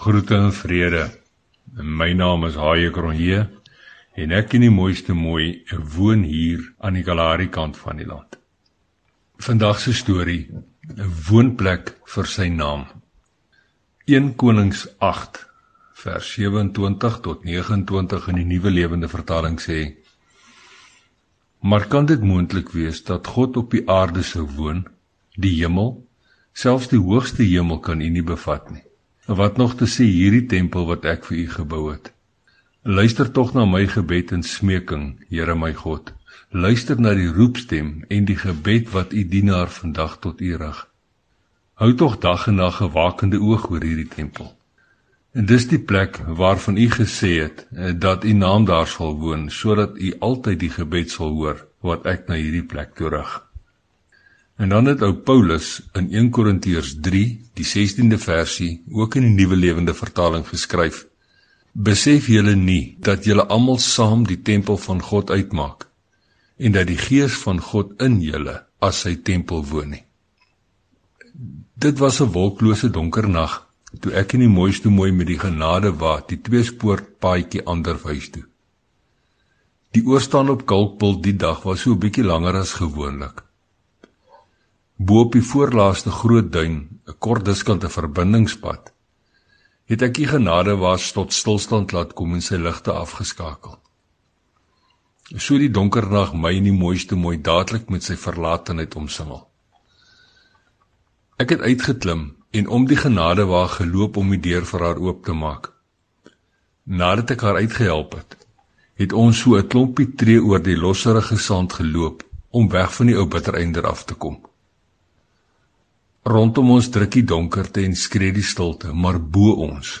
Groete en vrede. My naam is Haie Kronje en ek in die mooiste mooi woon hier aan die Kalahari kant van die land. Vandag se storie, 'n woonplek vir sy naam. 1 Konings 8 vers 27 tot 29 in die Nuwe Lewende Vertaling sê: Maar kan dit moontlik wees dat God op die aarde sou woon, die hemel, selfs die hoogste hemel kan U nie bevat nie? Wat nog te sê hierdie tempel wat ek vir u gebou het. Luister tog na my gebed en smeking, Here my God. Luister na die roepstem en die gebed wat u dienaar vandag tot u rig. Hou tog dag en nag 'n wakende oog oor hierdie tempel. En dis die plek waarvan u gesê het eh, dat u naam daar sal woon sodat u altyd die gebed sal hoor wat ek na hierdie plek toe rig. En dan het ou Paulus in 1 Korintiërs 3, die 16de versie, ook in die Nuwe Lewende Vertaling geskryf: Besef julle nie dat julle almal saam die tempel van God uitmaak en dat die Gees van God in julle as sy tempel woon nie. Dit was 'n wolklose donker nag toe ek in die mooiste mooi met die genade waat die tweespoortpaadjie ander huis toe. Die oorstaan op Kalkpul die dag was so 'n bietjie langer as gewoonlik. Bo op die voorlaaste groot duin, 'n kort diskante verbindingspad, het ek die genade was tot stilstand laat kom en sy ligte afgeskakel. So die donker nag my in die mooiste mooi dadelik met sy verlatenheid omsingel. Ek het uitgeklim en om die genade wa geloop om die deur vir haar oop te maak. Nadat ek haar uitgehelp het, het ons so 'n klompie tree oor die losserige sand geloop om weg van die ou bittereinder af te kom. Rondom ons druk die donkerte en skree die stilte, maar bo ons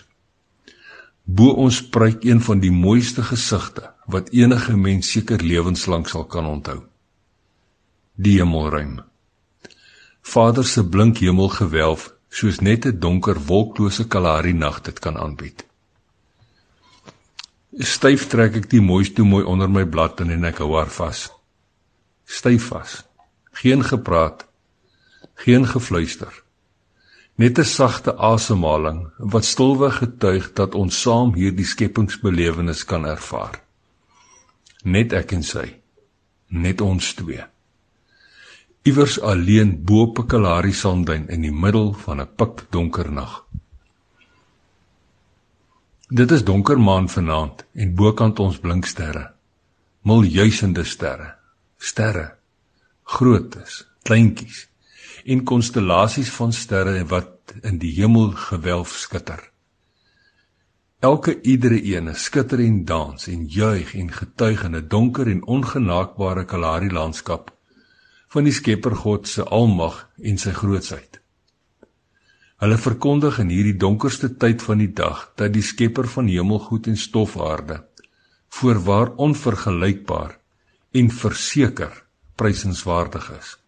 bo ons spruit een van die mooiste gesigte wat enige mens seker lewenslank sal kan onthou. Die hemelruim. Vader se blink hemelgewelf soos net 'n donker wolklose Kalahari nag dit kan aanbied. Styf trek ek die mooiste mooi onder my blad en ek hou haar vas. Styf vas. Geen gepraat geen gefluister. Net 'n sagte asemhaling wat stilweg getuig dat ons saam hierdie skepingsbelewenis kan ervaar. Net ek en sy. Net ons twee. Iewers alleen bo op 'n Kalahari sandduin in die middel van 'n pikdonker nag. Dit is donker maan vanaand en bokant ons blink sterre. Miljoene sterre. Sterre. Grootes, kleintjies en konstellasies van sterre wat in die hemel gewelf skitter. Elke iedere een skitter en dans en juig en getuig in 'n donker en ongenaakbare Kalahari landskap van die Skepper God se almag en sy grootsheid. Hulle verkondig in hierdie donkerste tyd van die dag dat die Skepper van hemelgoed en stofaarde voorwaar onvergelykbaar en verseker prysenswaardig is.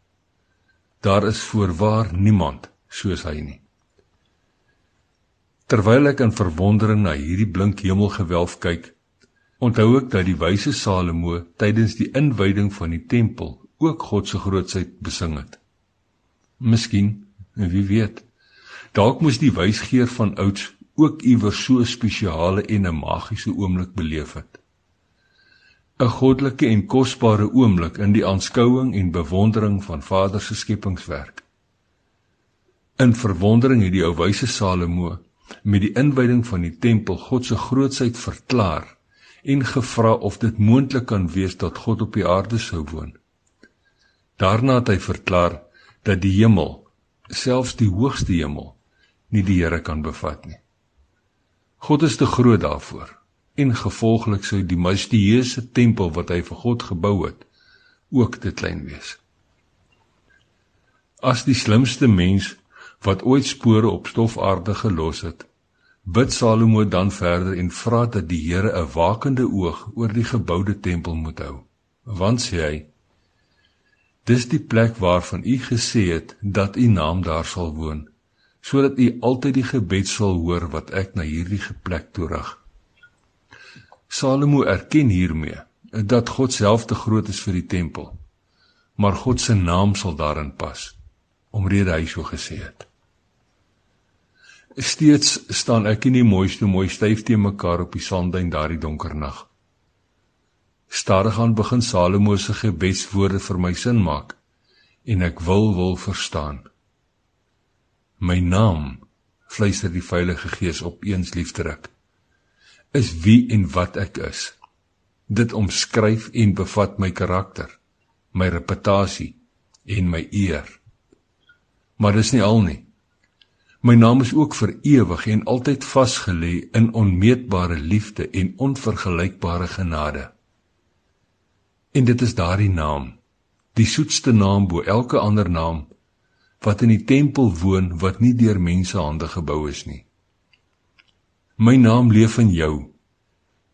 Daar is voorwaar niemand soos hy nie. Terwyl ek in verwondering na hierdie blink hemelgewelf kyk, onthou ek dat die wyse Salomo tydens die inwyding van die tempel ook God se grootsheid besing het. Miskien, wie weet, dalk moes die wysgeer van ouds ook iewers so 'n spesiale en 'n magiese oomblik beleef het. 'n goddelike en kosbare oomblik in die aanskouing en bewondering van Vader se skepingswerk. In verwondering het die ou wyse Salomo met die inwyding van die tempel God se grootsheid verklaar en gevra of dit moontlik kan wees dat God op die aarde sou woon. Daarna het hy verklaar dat die hemel, selfs die hoogste hemel, nie die Here kan bevat nie. God is te groot daarvoor en gevolglik sou die majestueuse tempel wat hy vir God gebou het ook te klein wees. As die slimste mens wat ooit spore op stofaarde gelos het, bid Salomo dan verder en vra dat die Here 'n wakende oog oor die geboude tempel moet hou. Want sê hy: Dis die plek waarvan u gesê het dat u naam daar sal woon, sodat u altyd die gebed sal hoor wat ek na hierdie plek toe rig. Salomo erken hiermee dat God self te groot is vir die tempel, maar God se naam sal daarin pas, omrede hy so gesê het. Steeds staan ek in die mooiste mooi styf te mekaar op die sandduin daardie donker nag. Stadig aan begin Salomo se gebedswoorde vir my sin maak en ek wil wil verstaan. My naam fluister die Heilige Gees opeens liefderik is wie en wat ek is. Dit omskryf en bevat my karakter, my reputasie en my eer. Maar dis nie al nie. My naam is ook vir ewig en altyd vasgelê in onmeetbare liefde en onvergelykbare genade. En dit is daardie naam, die soetste naam bo elke ander naam wat in die tempel woon wat nie deur mense hande gebou is nie. My naam leef in jou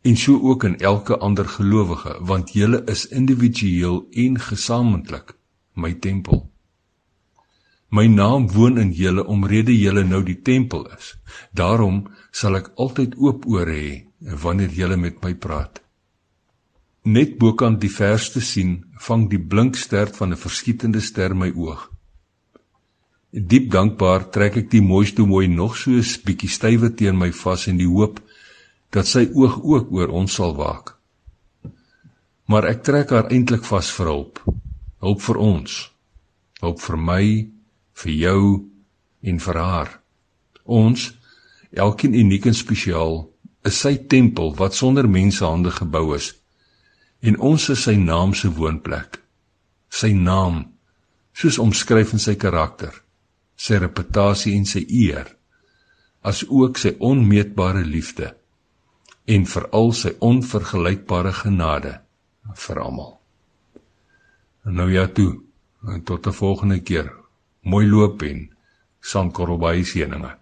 en so ook in elke ander gelowige want julle is individueel en gesamentlik my tempel. My naam woon in julle omrede julle nou die tempel is. Daarom sal ek altyd oop ore hê wanneer julle met my praat. Net bokant die verste sien, vang die blink ster van 'n verskietende ster my oog. Diep dankbaar trek ek die mooiste mooi nog so 'n bietjie stywe teen my vas in die hoop dat sy oog ook oor ons sal waak. Maar ek trek haar eintlik vas vir hulp. Hulp vir ons. Hulp vir my vir jou en vir haar. Ons, elkeen uniek en spesiaal, is sy tempel wat sonder mense hande gebou is. En ons is sy naam se woonplek. Sy naam, soos omskryf in sy karakter, sy reputasie en sy eer, as ook sy onmeetbare liefde en veral sy onvergelykbare genade vir almal. Nou ja toe, tot 'n volgende keer mooi loop en sandkorrel by seëninge